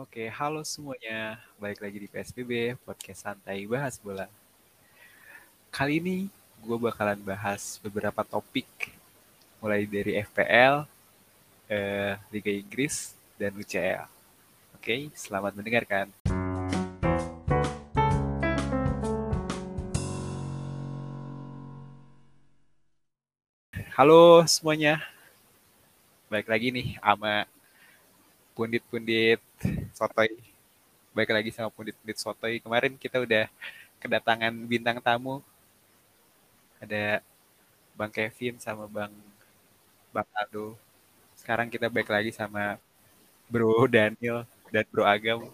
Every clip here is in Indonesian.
Oke, halo semuanya. Balik lagi di PSBB, podcast santai bahas bola. Kali ini gue bakalan bahas beberapa topik, mulai dari FPL, eh, Liga Inggris, dan UCL. Oke, selamat mendengarkan. Halo semuanya. Baik lagi nih sama pundit-pundit sotoy. Baik lagi sama pundit-pundit sotoy. Kemarin kita udah kedatangan bintang tamu. Ada Bang Kevin sama Bang Bang Aldo. Sekarang kita baik lagi sama Bro Daniel dan Bro Agam.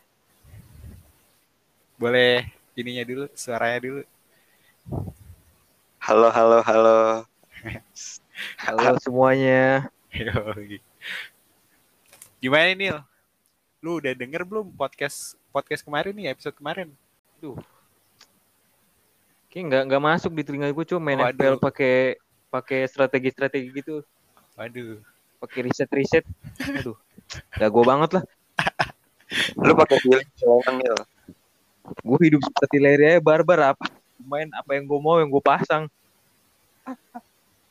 Boleh ininya dulu, suaranya dulu. Halo, halo, halo. Halo semuanya. Gimana nih, Nil? Lu udah denger belum podcast podcast kemarin nih, episode kemarin? Duh. Kayak nggak nggak masuk di telinga gue cuma main Waduh. FPL pakai pakai strategi-strategi gitu, Waduh. pakai riset-riset. Aduh. Jago banget lah. Lu pakai feeling doang ya. Gue hidup seperti Larry aja barbar apa main apa yang gue mau yang gue pasang.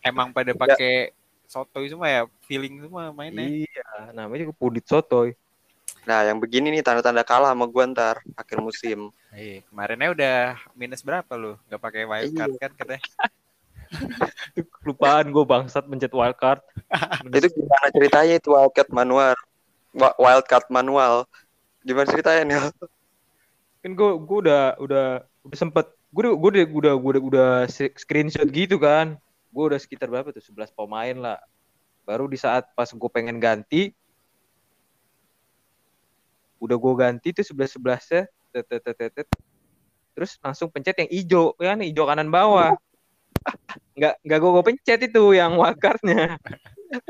Emang pada pakai sotoy semua ya, feeling semua mainnya. Iya, namanya gue pudit sotoy. Nah, yang begini nih tanda-tanda kalah sama gua ntar akhir musim. Iya, kemarinnya udah minus berapa lu? Gak pakai wildcard kan katanya? Itu kelupaan gue bangsat mencet wildcard. Itu gimana ceritanya itu wildcard manual? Wildcard manual. Gimana ceritanya nih? Kan gue gue udah udah udah sempet gue udah gue udah udah udah, udah screenshot gitu kan. Gue udah sekitar berapa tuh 11 pemain lah. Baru di saat pas gue pengen ganti udah gue ganti tuh sebelas sebelasnya terus langsung pencet yang hijau kan hijau kanan bawah nggak nggak gue pencet itu yang wakarnya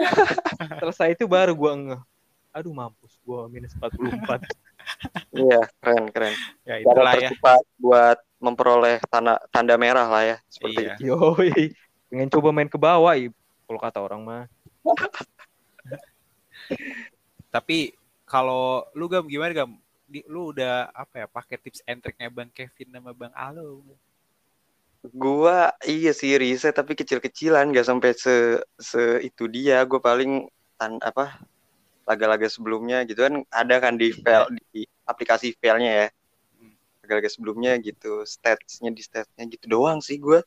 selesai itu baru gue ngeh aduh mampus gue minus 44 Iya, keren, keren. Ya Cara itulah ya. tercepat buat memperoleh tanda tanda merah lah ya, seperti Iya. itu. yoi pengen coba main ke bawah i kalau kata orang mah Tapi kalau lu gam gimana gam? Di, lu udah apa ya pakai tips and triknya Bang Kevin sama Bang Alo? Gua iya sih riset tapi kecil-kecilan gak sampai se se itu dia. Gua paling tan apa laga-laga sebelumnya gitu kan ada kan di file di aplikasi filenya ya. Hmm. Laga-laga sebelumnya gitu, statsnya di statsnya gitu doang sih gua.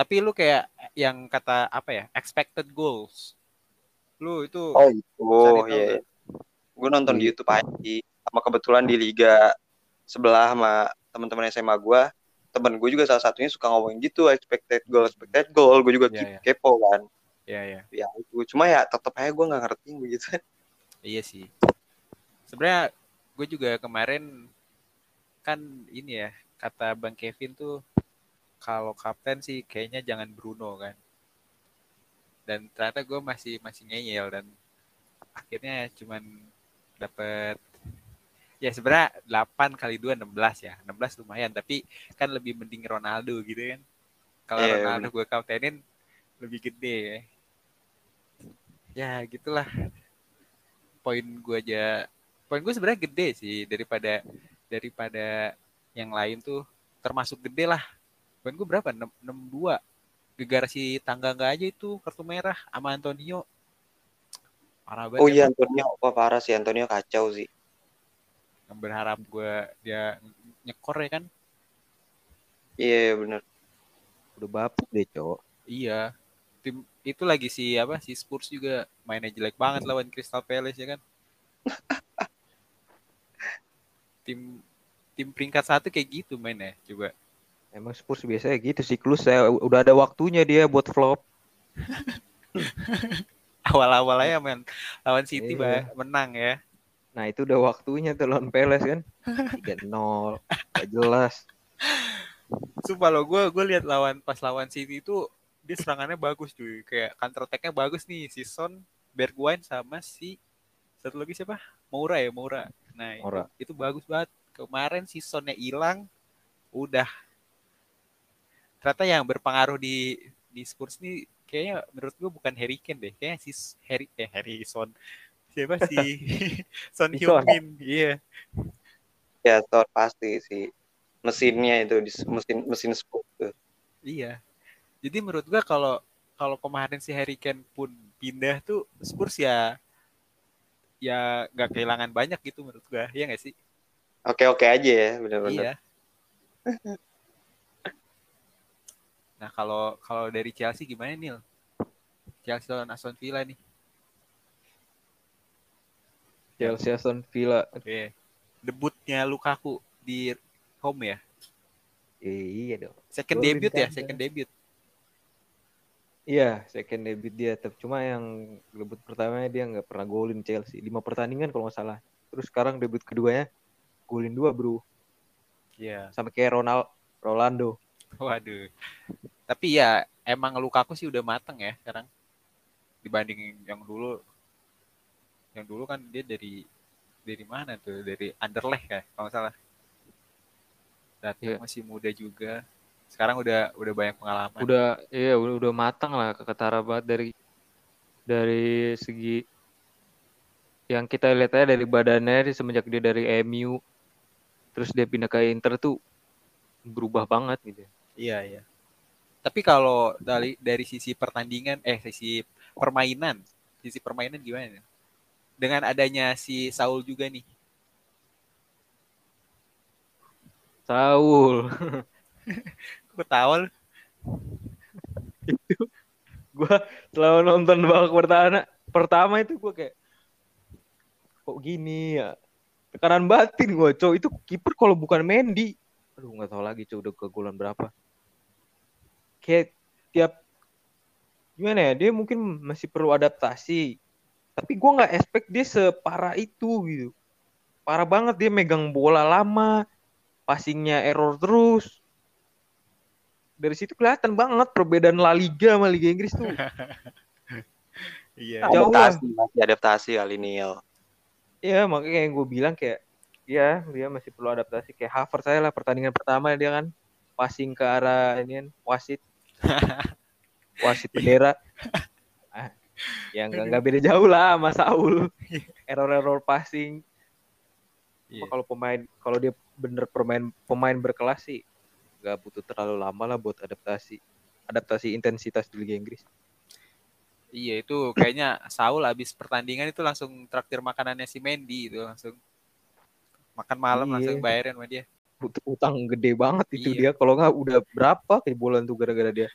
Tapi lu kayak yang kata apa ya? Expected goals. Lu itu Oh itu, tahu iya. nggak? Gue nonton di Iya. YouTube aja. Sama kebetulan di liga sebelah sama teman-teman SMA gue. Temen gue juga salah satunya suka ngomongin gitu, expected goal, expected goal. Gue juga Iya, iya. kepo kan. ya ya. Ya itu. Cuma ya tetep aja gue nggak ngerti begitu. Iya sih. Sebenarnya gue juga kemarin kan ini ya kata Bang Kevin tuh kalau kapten sih kayaknya jangan Bruno kan. Dan ternyata gue masih masih ngeyel dan akhirnya cuman dapet ya sebenarnya 8 kali 2 16 ya. 16 lumayan tapi kan lebih mending Ronaldo gitu kan. Kalau Iya, Ronaldo gue kaptenin lebih gede ya. Ya gitulah poin gue aja poin gue sebenarnya gede sih daripada daripada yang lain tuh termasuk gede lah poin gue berapa? 6 62 gegara si tangga nggak aja itu kartu merah sama Antonio. Parah banget Oh ya, iya Antonio, wah parah sih Antonio kacau sih. yang berharap gue dia nyekor ya kan? Iya bener. udah bapuk deh cowok. Iya. Tim itu lagi si apa si Spurs juga mainnya jelek banget lawan Crystal Palace ya kan? Tim tim peringkat satu kayak gitu mainnya coba emang Spurs biasanya gitu siklus saya udah ada waktunya dia buat flop awal-awal aja main lawan City Iya. Ba, menang ya. Nah itu udah waktunya tuh lawan Peles kan 3-0 Gak jelas Sumpah lo, gue gue lihat lawan pas lawan City itu dia serangannya bagus cuy. Kayak counter attack-nya bagus nih. Si Son, Bergwijn sama si satu lagi siapa? Moura ya, Moura. Nah, itu- Moura. Itu, bagus banget. Kemarin si Sonnya hilang, udah. Ternyata yang berpengaruh di di Spurs nih kayaknya menurut gue bukan Harry Kane deh. Kayaknya si Harry eh Harrison. siapa sih Son Si Son. Heung-min iya Ya, Thor pasti sih. Mesinnya itu di- mesin mesin Spurs tuh. iya jadi menurut gua kalau kalau kemarin si Harry Kane pun pindah tuh Spurs ya ya nggak kehilangan banyak gitu menurut gua ya nggak sih Oke-oke aja ya, benar-benar. iya nah kalau kalau dari Chelsea gimana Nil Chelsea lawan Aston Villa nih Chelsea Aston Villa. Iya. debutnya Lukaku di home ya Eh, iya dong. second debut ya second debut Iya, second debut dia. Tapi Cuma yang debut pertamanya dia nggak pernah golin Chelsea. Lima pertandingan kalau nggak salah. Terus sekarang debut keduanya golin dua bro. Iya Sama kayak Ronald Rolando. Waduh. Tapi ya emang Lukaku sih udah mateng ya sekarang. Dibanding yang dulu. Yang dulu kan dia dari dari mana tuh? Dari Anderlecht ya, kalau nggak salah. Datang Iya. masih muda juga. Sekarang udah udah banyak pengalaman. Udah, iya udah, udah matang lah ketara banget dari dari segi yang kita lihat aja dari badannya semenjak dia dari MU terus dia pindah ke Inter tuh berubah banget gitu. Iya, iya. Tapi kalau dari dari sisi pertandingan eh sisi permainan, sisi permainan gimana? Dengan adanya si Saul juga nih. Saul, tahu lu. gua selalu nonton babak pertama pertama itu gua kayak kok gini ya tekanan batin gua cowok itu kiper kalau bukan Mendy aduh nggak tahu lagi cowok udah kegolan berapa kayak tiap gimana ya dia mungkin masih perlu adaptasi tapi gua nggak expect dia separah itu gitu parah banget dia megang bola lama passingnya error terus dari situ kelihatan banget perbedaan La Liga sama Liga Inggris tuh Iya. Adaptasi, masih adaptasi kali Neil. Iya makanya yang gue bilang kayak ya dia masih perlu adaptasi. Kayak Havertz saya lah pertandingan pertama dia kan. Passing ke arah ini kan wasit. Wasit bendera. Ah, ya nggak beda jauh lah sama Saul. Error-error passing. Iya. kalau pemain kalau dia bener pemain pemain berkelas sih nggak butuh terlalu lama lah buat adaptasi adaptasi intensitas di Liga Inggris. Iya itu kayaknya Saul habis pertandingan itu langsung traktir makanannya si Mendy itu langsung makan malam Iya. langsung bayarin sama dia. utang gede banget itu Iya. dia kalau nggak udah berapa kebobolan tuh gara-gara dia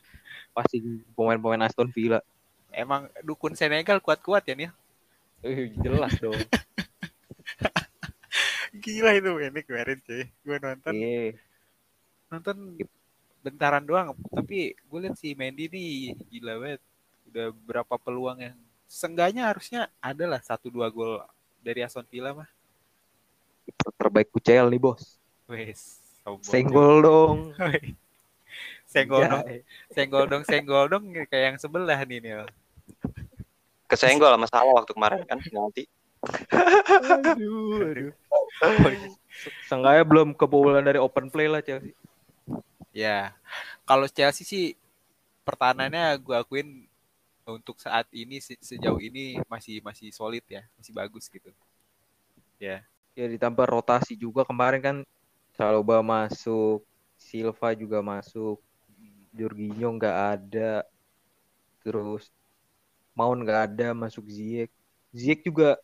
passing pemain-pemain Aston Villa Emang dukun Senegal kuat-kuat ya nih. Eh, jelas dong Gila itu ini kemarin cuy. Gue nonton Iya. nonton bentaran doang. Tapi gue lihat si Mendy nih gila banget. Udah berapa peluang yang sengganya harusnya ada lah satu dua gol dari Aston Villa mah. Kiper terbaik UCL nih bos. Wes. senggol dong. Senggol Ya, dong, senggol dong, senggol dong kayak yang sebelah nih Nil. Kesenggol sama salah waktu kemarin kan? Nanti. aduh aduh. Seenggaknya belum kebobolan dari open play lah Chelsea. Ya, kalau Chelsea sih pertahanannya gue akuin untuk saat ini se- sejauh ini masih masih solid ya, masih bagus gitu. Ya, ya ditambah rotasi juga kemarin kan Saloba masuk Silva juga masuk Jorginho nggak ada terus Mount nggak ada masuk Ziyech Ziyech juga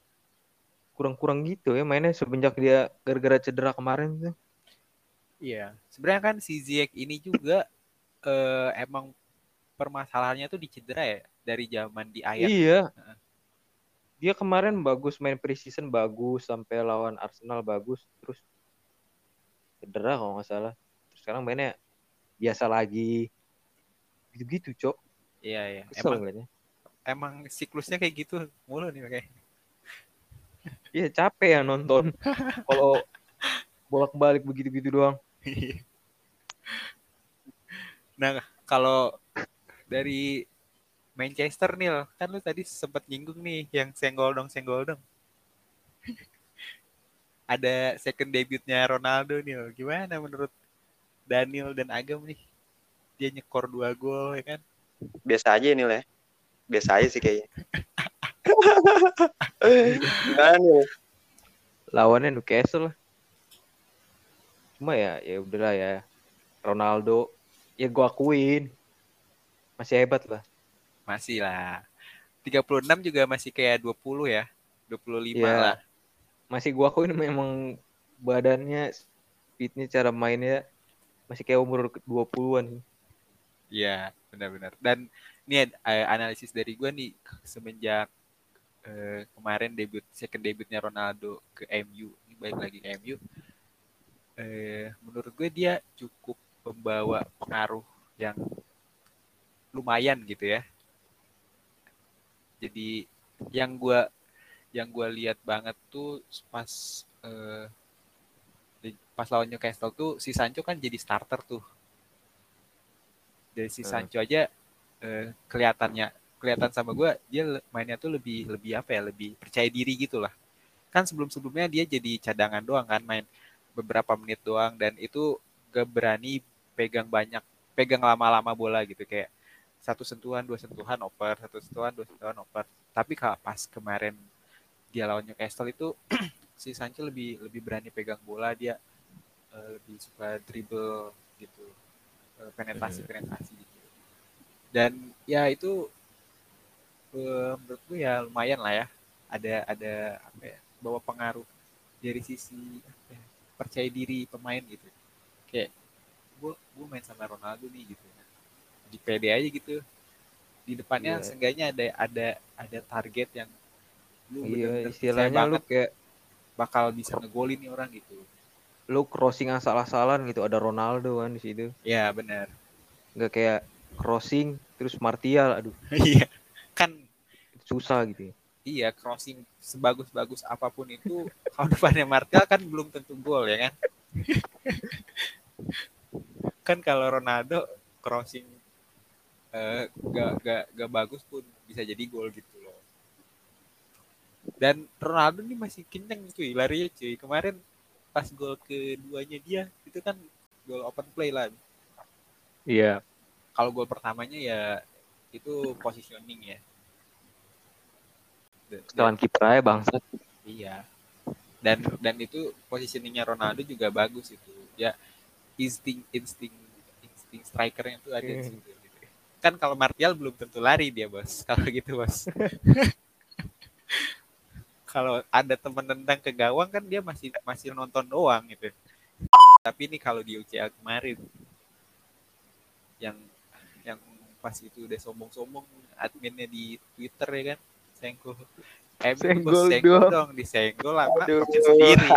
kurang-kurang gitu ya mainnya semenjak dia gara-gara cedera kemarin tuh iya. Sebenarnya kan si Ziyech ini juga eh, emang permasalahannya tuh di cedera ya dari zaman di Ajax. iya dia kemarin bagus main preseason bagus sampai lawan Arsenal bagus terus cedera kalau nggak salah terus sekarang mainnya biasa lagi gitu-gitu cok Iya, iya. kesel Emang ngeliatnya emang siklusnya kayak gitu mulu nih kayak. Iya capek ya nonton kalau bolak-balik begitu-gitu doang. nah, kalau dari Manchester nih, kan lu tadi sempat nyinggung nih yang senggol dong senggol dong. Ada second debutnya Ronaldo nih, gimana menurut Daniel dan Agam nih? Dia nyekor dua gol ya kan? Biasa aja ini lah. Biasa aja sih kayaknya. Gimana nih? lawannya Newcastle lah. Cuma ya ya udahlah ya. Ronaldo ya gua akuin masih hebat lah. Masih lah. 36 juga masih kayak 20 ya. 25 Iya. lah. Masih gua akuin memang badannya speednya cara mainnya masih kayak umur 20-an. Iya, benar-benar. Dan ini eh, analisis dari gue nih semenjak eh, kemarin debut second debutnya Ronaldo ke MU, ini balik lagi ke MU. Eh, menurut gue dia cukup membawa pengaruh yang lumayan gitu ya. Jadi yang gue yang gue lihat banget tuh pas eh, di- pas lawan Newcastle tuh si Sancho kan jadi starter tuh. Dari si Hmm. Sancho aja eh, kelihatannya kelihatan sama gue dia mainnya tuh lebih lebih apa ya lebih percaya diri gitu lah. Kan sebelum sebelumnya dia jadi cadangan doang kan main beberapa menit doang dan itu gak berani pegang banyak pegang lama-lama bola gitu. Kayak satu sentuhan dua sentuhan oper satu sentuhan dua sentuhan oper tapi kalau pas kemarin dia lawan Newcastle itu si Sancho lebih lebih berani pegang bola. Dia eh, lebih suka dribble gitu. Eh, penetrasi penetrasi gitu. Dan ya itu eh, menurut gue ya lumayan lah ya. Ada ada apa ya bawa pengaruh dari sisi apa ya, percaya diri pemain gitu. Kayak gue gue main sama Ronaldo nih gitu di PD aja gitu di depannya Iya. seenggaknya ada ada ada target yang lu Iya, percaya istilahnya lu kayak bakal bisa ngegolin nih orang gitu lu crossing asal-asalan gitu ada Ronaldo kan di situ. ya benar Nggak kayak crossing terus Martial aduh iya kan susah gitu. ya. iya crossing sebagus-bagus apa pun itu kalau depannya Martial kan belum tentu gol ya kan kan kalau Ronaldo crossing eh, gak, gak, gak bagus pun bisa jadi gol gitu loh dan Ronaldo ini masih kenceng cuy larinya cuy kemarin pas gol keduanya dia itu kan gol open play lah Iya. kalau gol pertamanya ya itu positioning ya Sekalian kiper aja bangsat. Iya. Dan dan itu positioningnya Ronaldo juga bagus itu. Ya insting insting insting strikernya tuh ada di Hmm. situ. Kan kalau Martial belum tentu lari dia bos. Kalau gitu bos. kalau ada teman tendang ke gawang kan dia masih masih nonton doang gitu. Tapi ini kalau di UCL kemarin yang yang pas itu udah sombong-sombong adminnya di Twitter ya kan senggol Eh, Senggol senggol dong disenggol sama Aduh. pemain sendiri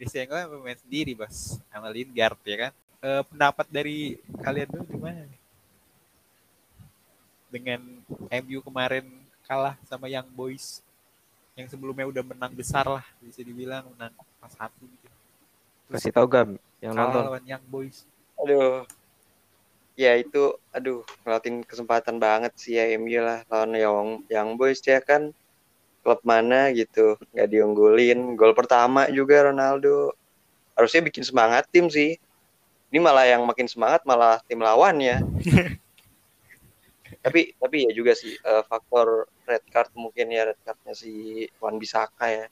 disenggol sama pemain sendiri bos sama Lingard ya kan Eh, pendapat dari kalian dulu gimana dengan MU kemarin kalah sama Young Boys yang sebelumnya udah menang besar lah bisa dibilang menang pas satu gitu Kasih tau Gam yang kalah nonton. lawan Young Boys Aduh. Ya itu, aduh, ngelatin kesempatan banget sih ya MU lah lawan yang yang boys dia kan klub mana gitu, nggak diunggulin. Gol pertama juga Ronaldo. Harusnya bikin semangat tim sih. Ini malah yang makin semangat malah tim lawannya. tapi tapi ya juga sih eh, faktor red card mungkin ya red cardnya si Wan Bisaka ya.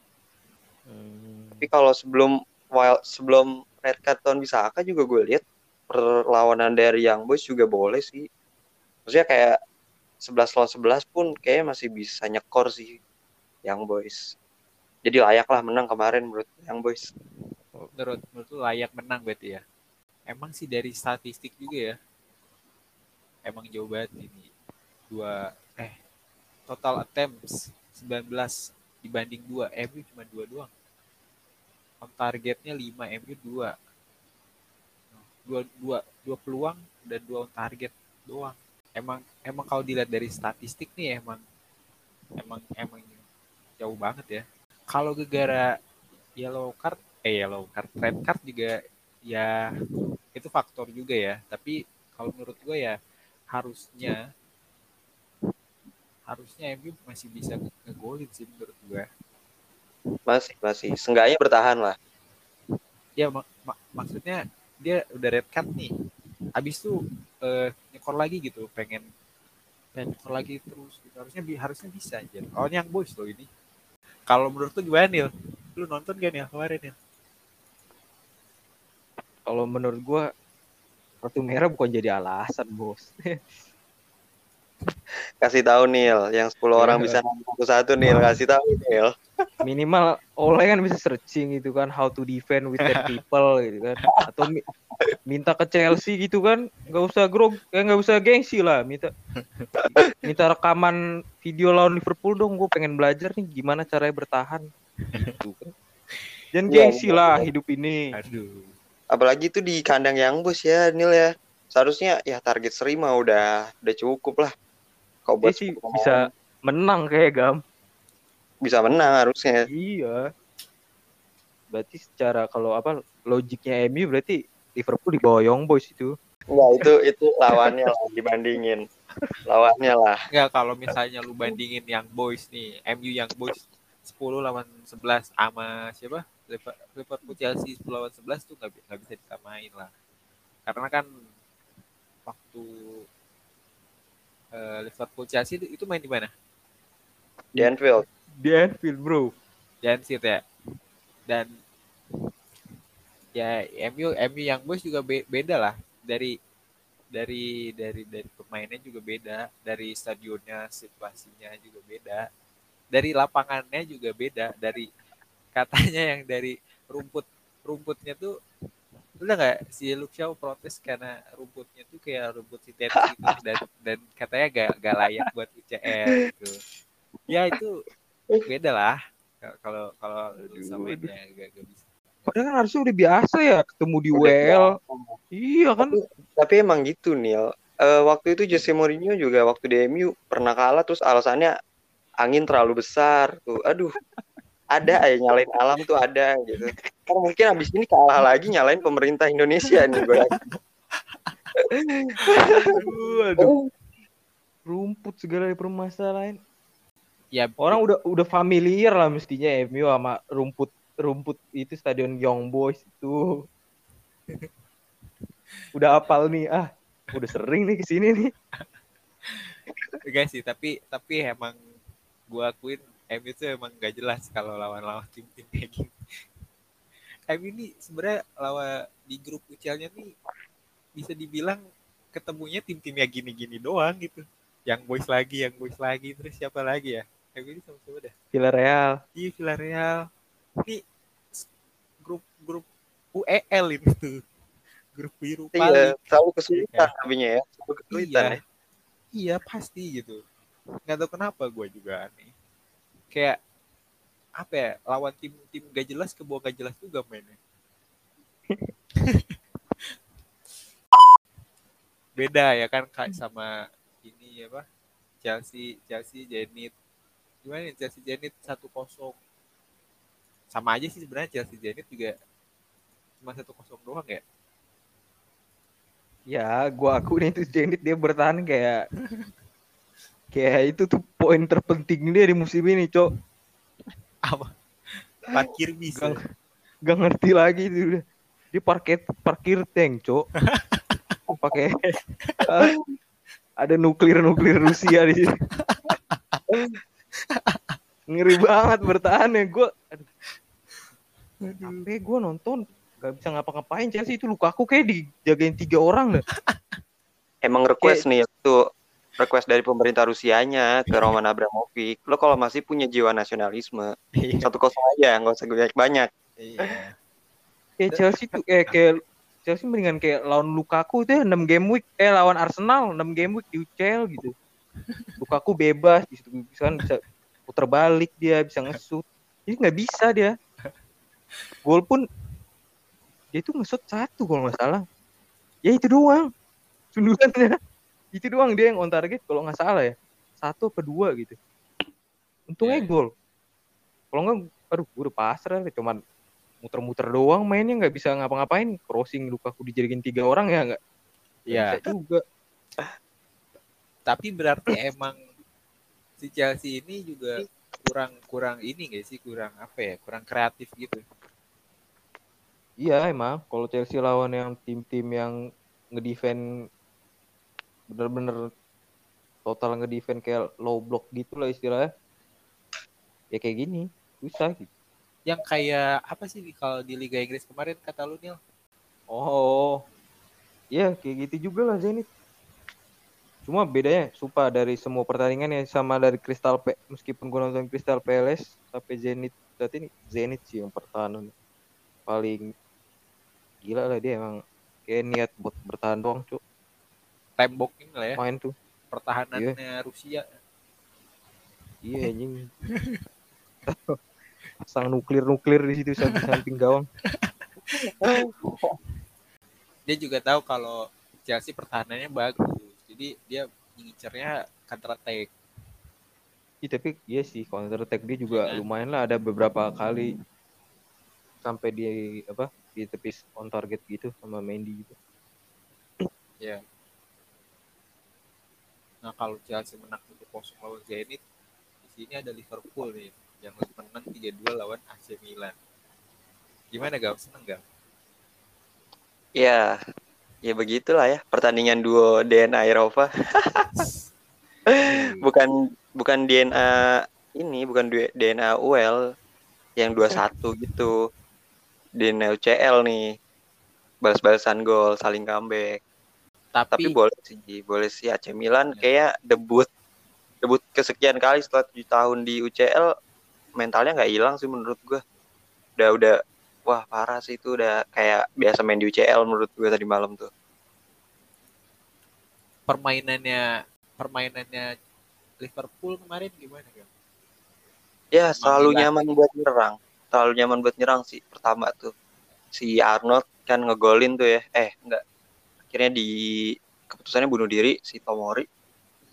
Hmm. Tapi kalau sebelum while sebelum red card tahun Bisaka juga gue lihat perlawanan dari Young Boys juga boleh sih. Maksudnya kayak 11 lawan 11 pun kayaknya masih bisa nyekor sih Young Boys. Jadi layak lah menang kemarin menurut Young Boys. menurut menurut lu layak menang berarti ya emang sih dari statistik juga ya emang jauh banget ini dua eh. total attempts 19 dibanding dua. MU cuma dua doang. On targetnya 5 MU dua. Dua dua dua peluang dan dua on target doang. Emang emang kalau dilihat dari statistik nih emang emang emang jauh banget ya. Kalau gegara yellow card eh yellow card red card juga ya itu faktor juga ya. Tapi kalau menurut gue ya harusnya harusnya MU masih bisa ngegolin sih menurut gue Masih masih. Seenggaknya bertahan lah. ya mak- mak- maksudnya dia udah red card nih habis itu eh, nyekor lagi gitu pengen dan lagi terus gitu. harusnya bi- harusnya bisa aja oh yang boys loh ini kalau menurut lu gimana Nil lu nonton gak nih kemarin ya Kalau menurut gua kartu merah bukan jadi alasan, Bos. Kasih tahu Nil, yang 10 orang bisa nonton satu-satu Nil, kasih tahu Nil. Minimal oleh kan bisa searching gitu kan how to defend with 10 people gitu kan. Atau mi- minta ke Chelsea gitu kan, nggak usah grog, eh nggak usah gengsi lah, minta minta rekaman video lawan Liverpool dong, gue pengen belajar nih gimana caranya bertahan. Gitu kan. Jangan Iya, gengsi iya, lah iya. hidup ini. aduh Apalagi itu di kandang yang bos ya Nil ya. Seharusnya ya target seri mah udah udah cukup lah. Kau buat sih 10 pemain, bisa menang kayak Gam. bisa menang harusnya. Iya. Berarti secara kalau apa logiknya MU berarti Liverpool di bawah Young Boys itu. Enggak, itu itu lawannya lah dibandingin. Lawannya lah. Enggak kalau misalnya lu bandingin yang boys nih MU yang boys 10 lawan 11 sama siapa Liver- Liverpool Chelsea 10 lawan 11 tuh nggak bisa disamain lah karena kan waktu eh, Liverpool Chelsea itu, itu main di mana? Di Anfield. Di Anfield, Bro. di Anfield ya? Dan ya MU MU yang boys juga be- beda lah. Dari dari dari dari pemainnya juga beda. Dari stadionnya situasinya juga beda. Dari lapangannya juga beda. Dari katanya yang dari rumput rumputnya tuh udah nggak si Luke Shaw protes karena rumputnya tuh kayak rumput sintetis gitu dan dan katanya gak gak layak buat UCL gitu ya itu beda lah kalau kalau Aduh, samainnya gak, gak bisa Padahal kan harusnya udah biasa ya ketemu di WL. Iya kan? Tapi emang gitu Nil. Eh, waktu itu Jose Mourinho juga waktu di MU pernah kalah terus alasannya angin terlalu besar tuh. Aduh. Ada aja nyalain alam tuh ada gitu. Kan mungkin abis ini kalah lagi nyalain pemerintah Indonesia nih gue. Aduh, aduh. Rumput segala permasalahan. ya Orang udah udah familiar lah mestinya MU sama rumput rumput itu stadion Young Boys itu. udah apal nih ah. Udah sering nih ke sini nih. Enggak sih, tapi tapi emang gua akuin MU itu emang gak jelas kalau lawan-lawan tim-tim kayak gini. MU ini sebenarnya lawan di grup UCL-nya nih bisa dibilang ketemunya tim-tim ya gini-gini doang gitu. Yang boys lagi, yang boys lagi, terus siapa lagi ya? MU ini sama siapa dah? Villarreal. Iya Villarreal. Ini s- grup-grup UEL ini tuh. Grup biru Iya, paling. selalu kesulitan Iya. tapinya ya. Selalu kesulitan Iya. ya. Iya pasti gitu. Nggak tahu kenapa gue juga aneh. Kayak apa ya lawan tim-tim gak jelas ke bawah gak jelas juga mainnya. Beda ya kan kayak sama ini ya pak Chelsea Chelsea Zenit. Gimana ya Chelsea Zenit satu kosong. Sama aja sih sebenarnya Chelsea Zenit juga cuma satu kosong doang ya? Ya, gua akuin itu Zenit dia bertahan kayak kayak itu tuh poin terpenting dia di musim ini, Cok. apa parkir bisa Gak, gak ngerti lagi itu udah. Dia parkir parkir tank, Cok. Pakai ah, ada nuklir-nuklir Rusia di sini. Ngeri banget bertahan ya gua. Aduh. Sampai gua nonton gak bisa ngapa-ngapain Chelsea itu Lukaku kayak dijagain tiga orang dah. Emang request nih itu request dari pemerintah Rusianya ke Roman Abramovich. Lo kalau masih punya jiwa nasionalisme, Iya. satu kosong aja, nggak usah banyak-banyak. Iya. Kayak Chelsea tuh eh kayak Chelsea mendingan kayak lawan Lukaku itu ya 6 game week eh lawan Arsenal 6 game week di UCL gitu. Lukaku bebas di situ bisa kan bisa putar balik dia bisa ngesut. Ini nggak bisa dia. Gol pun dia itu ngesut satu kalau nggak salah. Ya itu doang. Sundulannya. Itu doang dia yang on target kalau nggak salah ya. Satu apa dua gitu. Untungnya Iya. gol. Kalau nggak, aduh, gue udah pasrah. Cuman muter-muter doang mainnya nggak bisa ngapa-ngapain. Crossing Lukaku dijadiin tiga orang ya nggak. Iya. Bisa juga. Tapi berarti emang si Chelsea ini juga kurang kurang ini gak sih kurang apa ya kurang kreatif gitu. Iya emang. Kalau Chelsea lawan yang tim-tim yang ngedefend bener-bener total ngedefend kayak low block gitu lah istilahnya. Ya kayak gini, susah gitu. Yang kayak apa sih kalau di Liga Inggris kemarin kata lu Nil? Oh, iya kayak gitu juga lah Zenit. Cuma bedanya, sumpah dari semua pertandingan ya sama dari Crystal P meskipun gue nonton Crystal Palace sampai Zenit saat ini Zenit sih yang pertahanan paling gila lah dia emang kayak niat buat bertahan doang cuk Tembok ini lah ya, main tuh pertahanannya Rusia. iya anjing pasang nuklir nuklir di situ samping gawang Dia juga tahu kalau Chelsea pertahanannya bagus. Jadi dia ngincernya counter attack. Iya, tapi iya sih counter attack dia juga Iya lumayan lah ada beberapa kali sampai di apa di tepis on target gitu sama Mendy gitu. Ya. Nah kalau Chelsea menang 1-0 lawan Zenit, di sini ada Liverpool nih yang menang 3-2 lawan AC Milan. Gimana gak? Seneng gak? Ya, ya begitulah ya pertandingan duo DNA Eropa. bukan bukan DNA ini, bukan DNA UL yang 21 gitu. DNA UCL nih. Balas-balasan gol, saling comeback. Tapi Tapi, boleh sih, boleh sih AC Milan kayak debut debut kesekian kali setelah 7 tahun di UCL mentalnya nggak hilang sih menurut gua. Udah udah wah parah sih itu udah kayak biasa main di UCL menurut gua tadi malam tuh. permainannya permainannya Liverpool kemarin gimana gak? Ya, selalu nyaman buat nyerang. Terlalu nyaman buat nyerang sih pertama tuh. Si Arnold kan ngegolin tuh ya. Eh, enggak. Akhirnya di keputusannya bunuh diri si Tomori.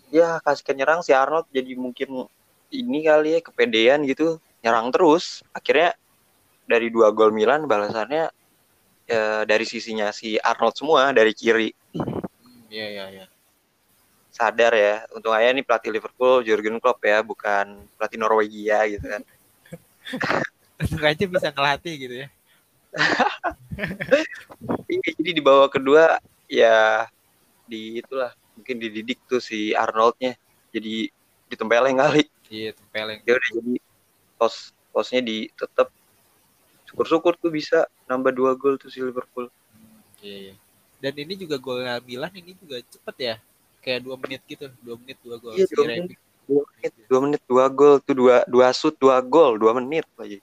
Ya, kasihkan nyerang si Arnold jadi mungkin ini kali ya kepedean gitu, nyerang terus. Akhirnya dari dua gol Milan balasannya ya, dari sisinya si Arnold semua dari kiri. Iya iya iya. Sadar ya, untung aja nih pelatih Liverpool Jurgen Klopp ya, bukan pelatih Norwegia gitu kan. Untung aja bisa ngelatih gitu ya. Iya, jadi di babak kedua ya di itulah mungkin dididik tuh si Arnoldnya jadi ditempeleng kali Iya, tempeleng. dia udah jadi pos posnya di tetap syukur-syukur tuh bisa nambah dua gol tuh si Liverpool Hmm, iya, iya. Dan ini juga gol Milan ini juga cepet ya. Kayak dua menit gitu, dua menit dua gol. Iya, dua menit dua menit dua gol tuh dua dua shoot dua gol dua menit lagi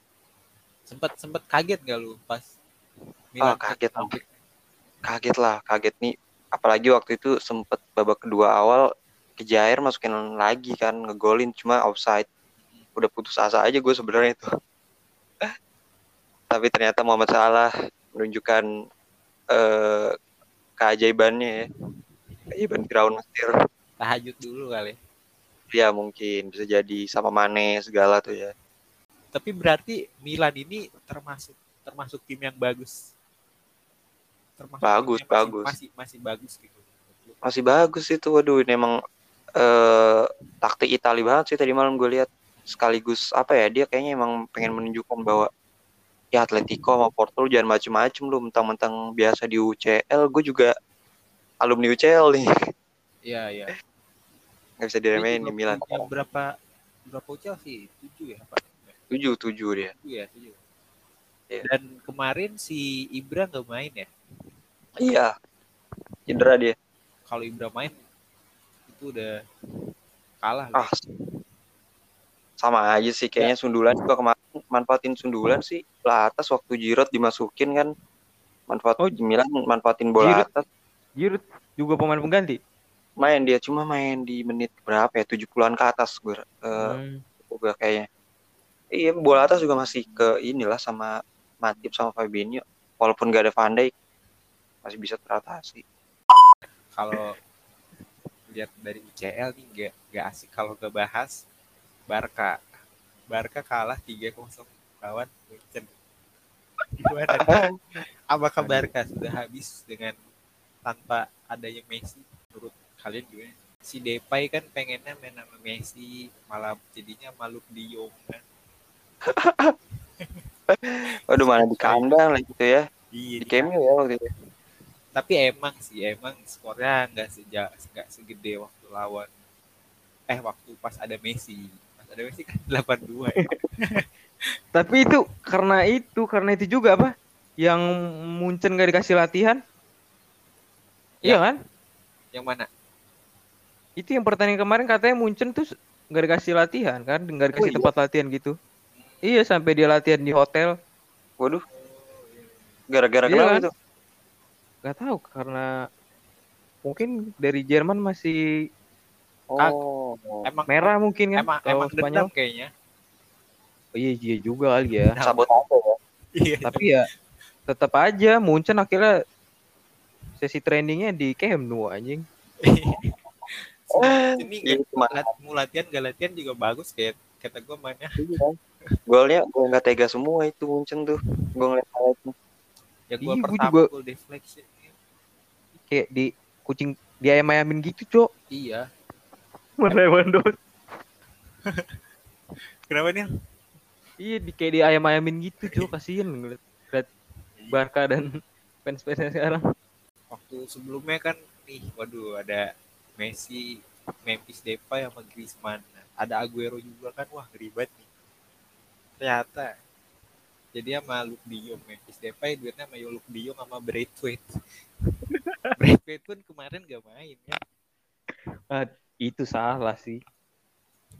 Sempet sempet kaget gak lu pas Ah, kaget. Kaget lah kaget nih. Apalagi waktu itu sempet babak kedua awal kejair masukin lagi kan ngegolin cuma offside. Udah putus asa aja gue sebenarnya itu. Tapi ternyata Muhammad Salah menunjukkan eh, keajaibannya ya. Keajaiban Firaun Mesir Tahajud dulu kali. ya. Mungkin bisa jadi sama Mane segala tuh ya. Tapi berarti Milan ini termasuk termasuk tim yang bagus. Termasuk Bagus, masih, bagus. Masih masih bagus gitu. masih bagus itu waduh ini emang eh, taktik Itali banget sih tadi malam gue lihat sekaligus apa ya dia kayaknya emang pengen menunjukkan bahwa ya Atletico sama Porto jangan macem-macem lu mentang-mentang biasa di UCL gue juga alumni UCL nih Iya, iya. nggak bisa diremehin di Milan punya berapa berapa UCL sih? Tujuh ya, Pak. tujuh tujuh dia Tujuh ya, tujuh. Iya. Dan kemarin si Ibra nggak main ya. Iya. Cedera dia. Kalau Ibra main itu udah kalah. ah sama aja sih. Kayaknya sundulan juga kemarin manfaatin sundulan sih. Lah atas waktu Giroud dimasukin kan. Manfaat Oh, Milan manfaatin bola Giroud. atas. Giroud juga pemain pengganti. main dia cuma main di menit berapa ya? 70-an ke atas gue eh, Hmm. gue kayaknya. Iya bola atas juga masih ke inilah sama Matip sama Fabinho. Walaupun gak ada Van Dijk masih bisa teratasi Kalau lihat dari UCL nih nggak nggak asik kalau nggak bahas Barca. Barca kalah 3-0 lawan Munchen. Gimana? nih? Apakah Barca sudah habis dengan tanpa adanya Messi? Menurut kalian gimana? Si Depay kan pengennya main sama Messi, malah jadinya malu di Yong kan. waduh mana di kandang lah gitu ya Iya, di Cameo ya waktu itu tapi emang sih emang skornya nggak sejak nggak segede waktu lawan eh waktu pas ada Messi. Pas ada Messi kan 82 ya. Tapi itu karena itu, karena itu juga apa? Yang Munchen gak dikasih latihan? Iya Ya. kan? Yang mana? Itu yang pertandingan kemarin katanya Munchen tuh nggak dikasih latihan kan, nggak dikasih iya? tempat latihan gitu. Iya sampai dia latihan di hotel. Waduh. Gara-gara Iya kenapa kan? itu? Nggak tahu karena mungkin dari Jerman masih Oh. Emang merah mungkin kan. emang kalau emang Spanyol. dendam kayaknya. Oh, iya iya juga kali ya. Sabotase ya. Iya. Tapi ya tetap aja Munchen akhirnya sesi trainingnya di Camp Nou anjing. Ini Iya, nggak cuma lat- mau latihan gak latihan juga bagus kayak kata gue mainnya. golnya gue nggak tega semua itu Munchen tuh. Gue ngeliat highlightnya. Ya gue Iya, gua pertama juga- gol deflection. Kayak di kucing di ayam-ayamin gitu, Cok. Iya. Lewandowski. Kenapa nih? Iya, di kayak di ayam-ayamin gitu, Cok. Kasihan ngeliat, ngeliat Barca dan fans-fansnya sekarang. Waktu sebelumnya kan nih, waduh ada Messi, Memphis Depay sama Griezmann. Ada Aguero juga kan, wah ribet nih. Ternyata jadi sama Luke Jong, Memphis Depay duetnya sama Luke De Jong sama Braithwaite. Braithwaite pun kemarin gak main ya. Itu salah sih.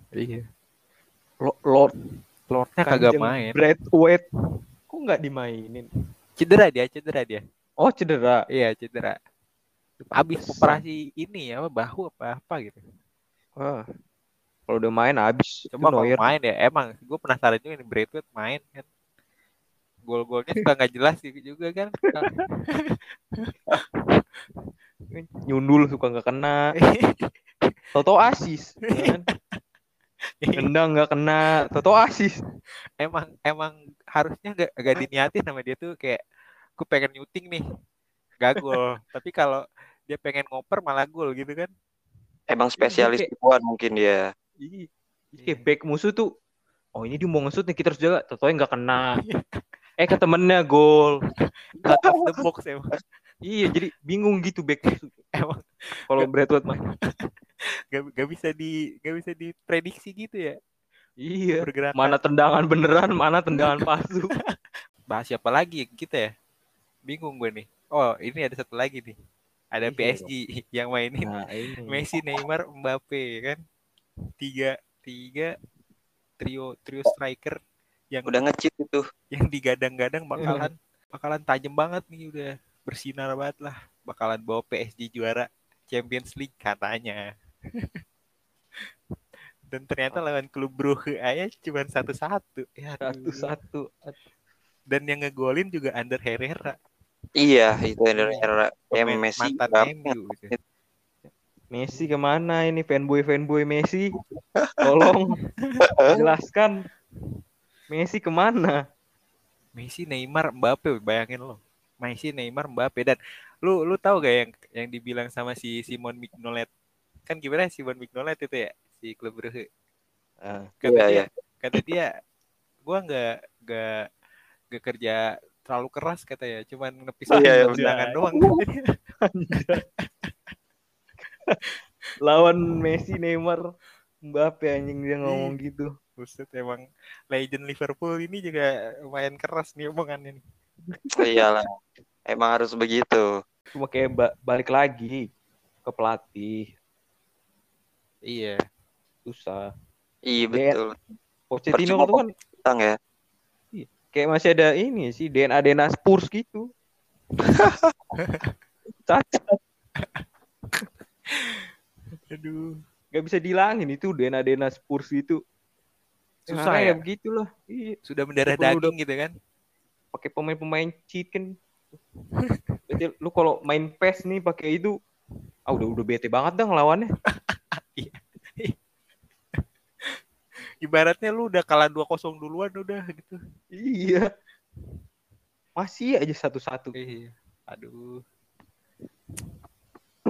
Iya. Lord Lord Lordnya kagak Kanjeng main. Braithwaite. Kok nggak dimainin? Cedera dia, cedera dia. Oh, cedera. Iya cedera. Abis operasi ini ya, apa bahu apa apa gitu. Wah. Kalau udah main habis. Coba Neuer. main ya, emang gue penasaran juga nih Braithwaite main kan. Gol-golnya suka nggak jelas gitu juga kan. nyundul suka nggak kena. Toto asis. ya kan? Nendang nggak kena. Toto asis. emang emang harusnya gak, gak diniatin sama dia tuh kayak gue pengen nyuting nih gak gol tapi kalau dia pengen ngoper malah gol gitu kan Emang spesialis kayak- tipuan mungkin dia. Iya. Kayak back musuh tuh. Oh ini dia mau ngesut nih kita harus jaga. Totonya nggak kena. Eh ke temennya gol. cut off the box emang. Iya jadi bingung gitu back emang. Kalau Bradwood main. gak, gak bisa di gak bisa diprediksi gitu ya? Iya. pergerakan. Mana tendangan beneran, mana tendangan palsu. bahas siapa lagi kita ya? Bingung gue nih. Oh ini ada satu lagi nih. Ada Iya, PSG yang mainin. Nah, ini. Messi Neymar Mbappe kan? Tiga tiga trio trio striker yang Udah ngecit itu. yang digadang-gadang bakalan bakalan tajam banget nih udah bersinar banget lah bakalan bawa PSG juara Champions League katanya dan ternyata lawan klub Brugge aja cuma satu-satu ya. Satu-satu. dan yang ngegolin juga Ander Herrera Iya, itu yang era em pemain Messi. mantan? MU gitu. Messi ke mana ini fanboy fanboy Messi? Tolong jelaskan. Messi ke mana? Messi Neymar Mbappe bayangin lo Messi Neymar Mbappe dan lu lu tahu gak yang yang dibilang sama si Simon Mignolet kan gimana Simon Mignolet itu ya si klub Brugge Ah, kata Iya, dia iya. kata dia gua nggak nggak nggak kerja terlalu keras kata ya cuman nepis Iya, iya, tendangan benar. doang Lawan Messi, Neymar, Mbappe anjing dia ngomong gitu. Buset emang legend Liverpool ini juga lumayan keras nih omongannya nih. Iyalah. Emang harus begitu. Cuma kayak ba- balik lagi ke pelatih. Iya. Susah. Iya betul. Pochettino tuh kan Tang ya. kayak masih ada ini sih DNA DNA Spurs gitu. Cacat. Aduh. Gak bisa dilangin itu DNA DNA Spurs itu. Susah ya? begitulah. Iya. Sudah mendarah daging gitu kan. pakai pemain-pemain cheat kan. Berarti lu kalau main PES nih pakai itu ah udah udah bete banget dah ngelawannya. Ibaratnya lu udah kalah 2-0 duluan udah gitu. Iya. Masih aja satu-satu. Iya. Aduh.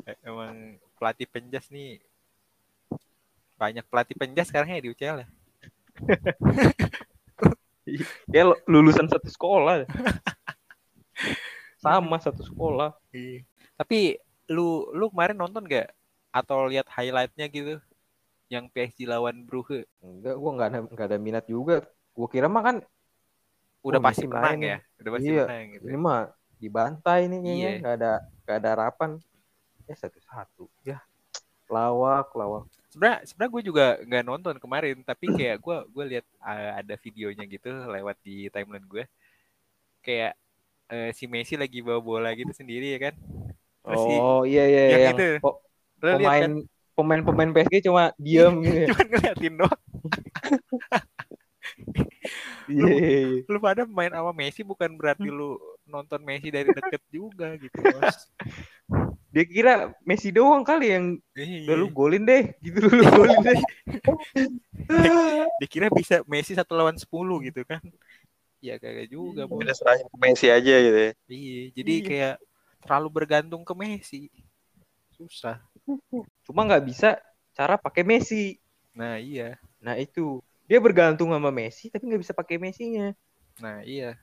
Eh, Emang pelatih penjas nih banyak pelatih penjas sekarang ya di UCL ya. Ya lu- lulusan satu sekolah. Sama satu sekolah. Iya. Tapi lu lu kemarin nonton gak atau lihat highlightnya gitu yang PSG lawan Brugge. Enggak, gua nggak ada nggak ada minat juga. Gua kira mah kan Udah Oh, pasti menang main ya. Udah pasti Iya, menang gitu. ini mah dibantai nih kayaknya Iya. nggak ada nggak ada harapan. Ya satu satu. Ya lawak lawak. Sebenarnya sebenarnya gue juga nggak nonton kemarin, tapi kayak gue gue lihat uh, ada videonya gitu lewat di timeline gue. Kayak uh, si Messi lagi bawa bola gitu sendiri ya kan. Terus si- Oh iya iya yang yang itu. po- pemain kan? pemain pemain PSG cuma diem gitu. ya. Cuman ngeliatin doang. Iya iya, iya. Lu pada main sama Messi bukan berarti lu nonton Messi dari deket juga gitu. Dia kira Messi doang kali yang Iya. udah lu golin deh, gitu lu golin deh. Dikira bisa Messi satu lawan 10 gitu kan. Ya kagak juga, Bos. Udah serahin ke Messi aja gitu ya. Iya, jadi Iya. kayak terlalu bergantung ke Messi. Susah. Cuma nggak bisa cara pakai Messi. Nah, iya. Nah itu dia bergantung sama Messi tapi nggak bisa pakai Messi-nya. Nah, iya.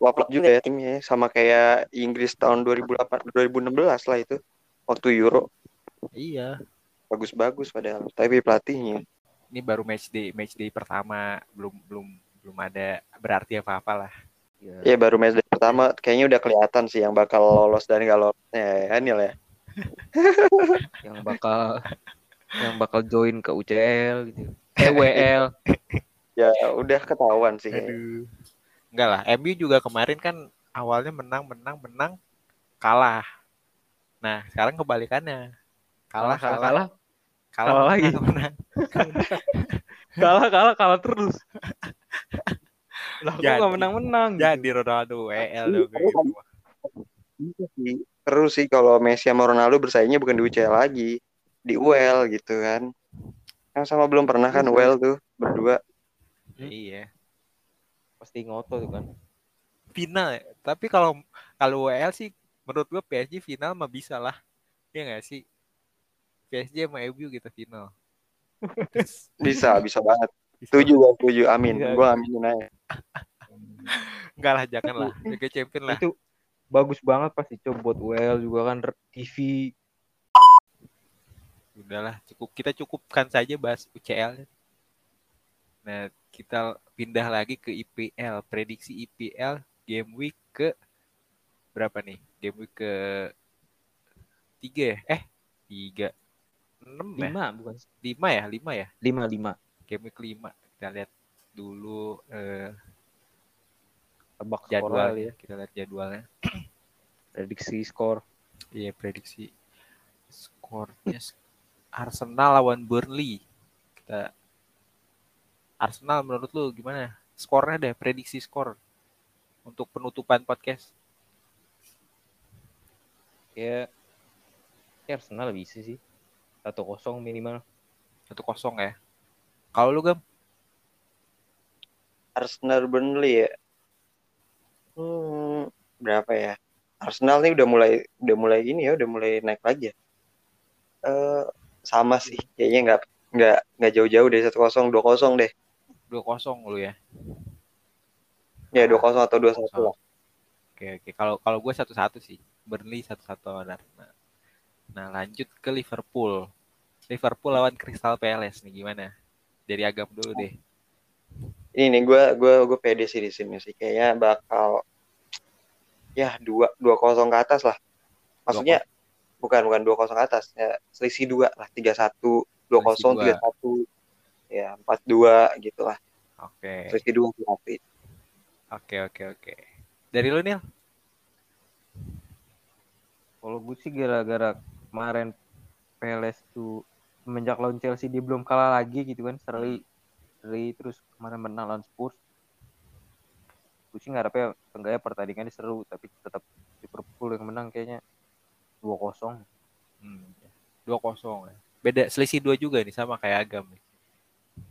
Waplak juga ya timnya sama kayak Inggris tahun 2008 2016 lah itu waktu Euro Iya. bagus-bagus padahal tapi pelatihnya Ini baru match day, match day pertama, belum belum belum ada berarti apa-apa lah. ya baru match day pertama kayaknya udah kelihatan sih yang bakal lolos dan gak lolosnya ya Anil ya Yang bakal yang bakal join ke UCL gitu. Eh WL. ya udah ketahuan sih. Aduh. Enggak lah, MU juga kemarin kan awalnya menang, menang, menang, kalah. Nah, sekarang kebalikannya. Kalah, kalah, kalah, kalah lagi. menang, menang. kalah kalah kalah terus. Lah kok nggak menang-menang gitu. Jadi Ronaldo WL dong kayak gitu. Iya. Terus sih kalau Messi sama Ronaldo bersaingnya bukan di UCL lagi, di UEL gitu kan. Yang sama belum pernah kan UEL tuh berdua. Iya. Pasti ngotot tuh kan. Final ya. Tapi kalau kalau WL sih menurut gua PSG final mah bisa lah. Iya nggak sih? PSG sama MU gitu final. Bisa, bisa banget. Setuju gua, setuju. Amin. Iya. Gua aminin aja. Enggak lah, jangan lah. Liga Champion lah. Itu bagus banget pasti coba buat WL juga kan TV. Udahlah, cukup kita cukupkan saja bahas UCL. Nah, kita pindah lagi ke IPL. Prediksi IPL game week ke berapa nih? Game week ke tiga ya? Eh, tiga. Enam ya? Lima bukan Lima ya? Lima ya? lima lima. Game week lima. Kita lihat dulu eh, Tebak skor jadwal ya. Kita lihat jadwalnya. Prediksi skor. Iya, prediksi skornya Arsenal lawan Burnley. Kita Arsenal menurut lu gimana? Skornya deh, prediksi skor untuk penutupan podcast. Ya, ya Arsenal bisa sih. Satu kosong minimal. Satu kosong ya. Kalau lu gam? Arsenal Burnley ya. Hmm, berapa ya? Arsenal nih udah mulai udah mulai ini ya, udah mulai naik lagi ya. Eh sama sih, kayaknya nggak nggak nggak jauh-jauh deh satu kosong dua kosong deh. Dua kosong lu ya. Ya dua kosong atau dua satu lah. Oke oke. Kalau kalau gue satu satu sih. Burnley satu satu Arsenal. Nah lanjut ke Liverpool. Liverpool lawan Crystal Palace nih gimana? Dari agam dulu deh. Ini nih gue gue gue pede sih di sini sih, kayaknya bakal ya dua dua kosong ke atas lah. Maksudnya bukan bukan dua kosong ke atas, ya selisih dua lah tiga satu dua kosong tiga satu ya empat dua gitu lah Oke. selisih dua tapi Oke oke oke. Dari lu Nil? Kalau gue sih gara-gara kemarin Peles tuh semenjak lawan Chelsea dia belum kalah lagi gitu kan seri seri terus kemarin menang lawan Spurs gue sih ngarepnya enggaknya pertandingannya seru tapi tetap Liverpool yang menang kayaknya 2-0 Hmm, dua kosong ya. Beda selisih dua juga nih sama kayak Agam nih.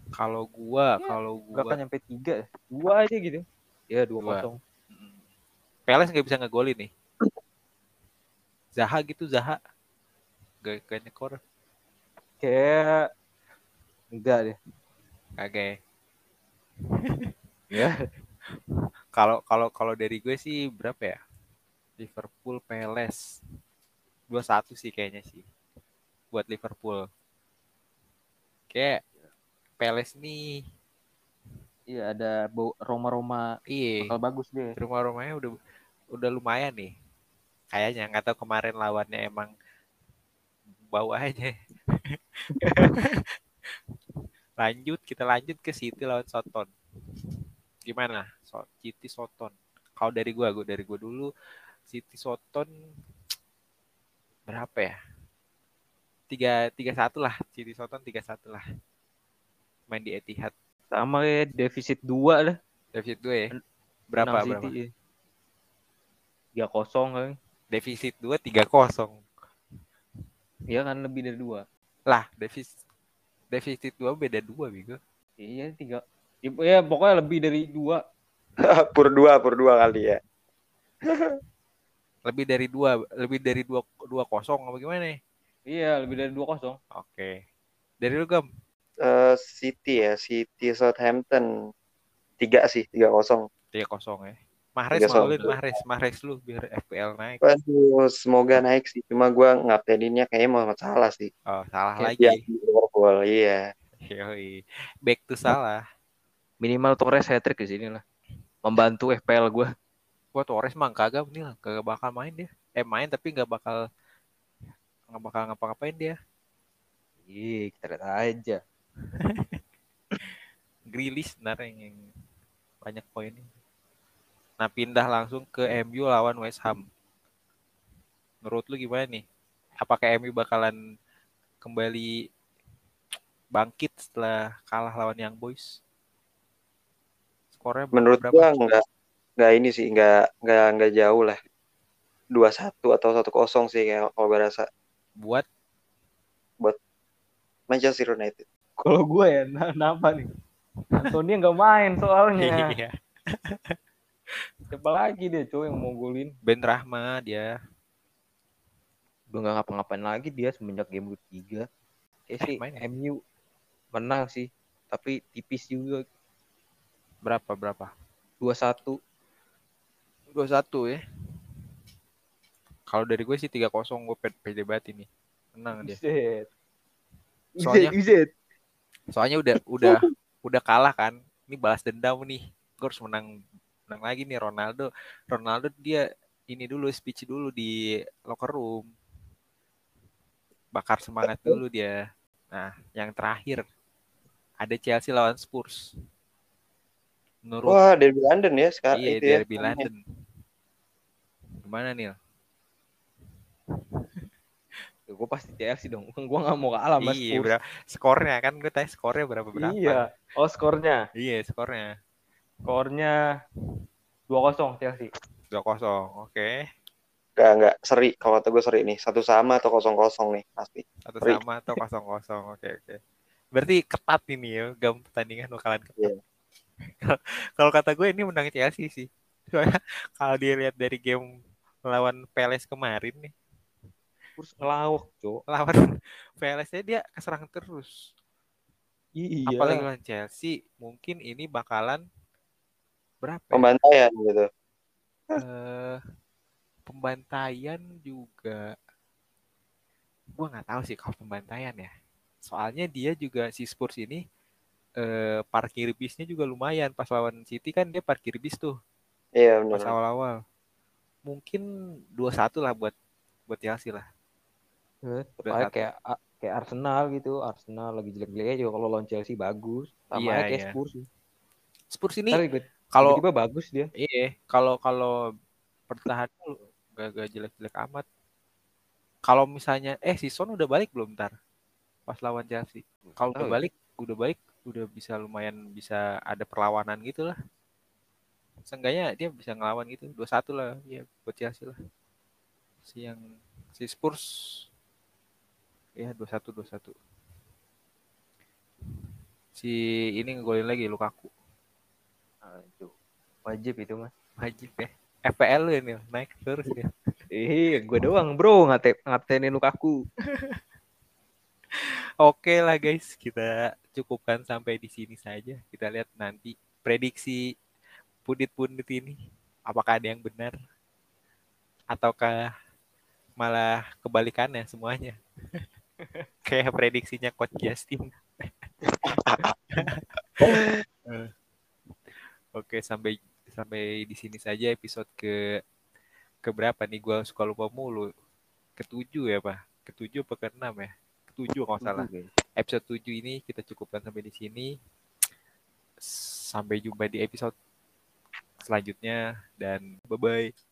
Kalau gua, Ya, kalau Gak gua kan nyampe 3 dua aja gitu ya 2-0 Mm. Peles nggak bisa ngegolin nih. Zaha gitu Zaha. Gak gak nyekor. kayak enggak deh Kagak ya. ya Kalau kalau kalau dari gue sih berapa ya? Liverpool Peles. 2-1 sih kayaknya sih. Buat Liverpool. Kayak Peles nih. Iya ada bau Roma-Roma Iya. bakal bagus deh. rumah-rumahnya udah udah lumayan nih. Kayaknya nggak tahu kemarin lawannya emang bau aja. Lanjut kita lanjut ke City lawan Soton. Gimana? So, City Soton. Kalau dari gua gua dari gua dulu City Soton berapa ya? Tiga tiga satu lah. City Soton tiga satu lah main di Etihad Sama kayak defisit dua lah. defisit gue ya berapa berapa City. Tiga kosong kan. defisit dua tiga kosong Iya kan lebih dari dua. lah defisit defisit dua beda dua bego Iya tiga. Ya pokoknya lebih dari dua. pur dua, pur dua kali ya. lebih dari dua lebih dari dua dua kosong apa gimana nih Iya lebih dari dua kosong. oke dari lu gam Eh, City ya, City Southampton tiga sih, tiga kosong. tiga kosong ya Mahrez maulin Mahrez Mahrez lu biar FPL naik Waduh, semoga naik sih. Cuma gua ngapteninnya kayaknya mau salah sih. oh salah Kayak lagi Ya, Liverpool, iya. Yoi. back to salah Minimal Torres hat trick di sini lah. Membantu FPL gue. gua Torres mah kagak nih lah kagak bakal main dia eh main tapi nggak bakal nggak bakal ngapa-ngapain dia Iya kita lihat aja. Grilis sebenarnya yang, yang banyak poinnya. Nah pindah langsung ke MU lawan West Ham. Menurut lu gimana nih? Apakah MU bakalan kembali bangkit setelah kalah lawan Young Boys? Skornya Menurut berapa? gua nggak nggak ini sih, nggak nggak nggak jauh lah. Dua satu atau satu kosong sih kayak kalau berasa Buat Manchester United. Kalau gue ya, kenapa nih? Antonia nggak main soalnya. iya. Siapa lagi deh cowok yang mau golin? Ben Rahma dia. Udah nggak ngapa-ngapain lagi dia semenjak game ketiga. Kayak Eh, sih main ya? MU menang sih, tapi tipis juga Berapa berapa? 2-1. 21 ya. Kalau dari gue sih 3-0 gue pede banget ini. Menang dia. Soalnya- Buset. Soalnya udah udah udah kalah kan. Ini balas dendam nih. Gue harus menang menang lagi nih Ronaldo. Ronaldo dia ini dulu speech dulu di locker room. Bakar semangat dulu dia. Nah, yang terakhir ada Chelsea lawan Spurs. Menurut Wah, Derby London ya sekarang iya itu ya. derby London. Gimana nih? Gue pasti Chelsea dong. Gue nggak mau kalah mas Iya, berapa skornya kan gue tanya skornya berapa berapa. Iya. Oh skornya. Iya, skornya Skornya 2-0 Chelsea. 2-0. Oke. Enggak, enggak seri. Kalau kata gue seri nih. Satu sama atau kosong kosong nih pasti. Satu Seri. sama atau kosong kosong. Oke oke. Berarti ketat ini ya, gam pertandingan bakalan ketat. Iya. Kalau- Kalau kata gue ini menang Chelsea sih. Soalnya kalau dilihat dari game lawan Palace kemarin nih, Terus ngelawak, Cok. lawan Palace dia keserang terus. Iya. Apalagi lawan Chelsea, mungkin ini bakalan berapa? ya? Pembantaian gitu. Eh, pembantaian juga gua nggak tahu sih kalau pembantaian ya soalnya dia juga si Spurs ini eh, parkir bisnya juga lumayan pas lawan City kan dia parkir bis tuh Iya pas benar. awal-awal mungkin 2-1 lah buat buat Chelsea lah Udah Kayak kayak Arsenal gitu. Arsenal lagi jelek-jeleknya juga kalau lawan Chelsea bagus. Sama Iya, aja kayak iya. Spurs. Spurs ini kalau tiba-tiba bagus dia. iya kalau kalau pertahanan gak, gak jelek-jelek amat kalau misalnya eh si Son udah balik belum ntar pas lawan Chelsea kalau udah ya. balik udah balik udah bisa lumayan bisa ada perlawanan gitu lah seenggaknya dia bisa ngelawan gitu dua satu lah ya buat Chelsea lah si yang si Spurs ya dua satu dua satu si ini ngegolin lagi Lukaku itu. Wajib itu mas. wajib ya FPL lu ini naik terus ya Eh, gue doang bro ngate ngatenin Lukaku. Oke lah guys, kita cukupkan sampai di sini saja. Kita lihat nanti prediksi pundit-pundit ini. Apakah ada yang benar? Ataukah malah kebalikannya semuanya? Kayak prediksinya Coach Justin. Oke, sampai sampai di sini saja episode ke ke berapa nih? Gua suka lupa mulu. Ketujuh ya, Pak? Ketujuh apa keenam ya? Ketujuh kalau salah. Episode tujuh ini kita cukupkan sampai di sini. Sampai jumpa di episode selanjutnya dan bye-bye.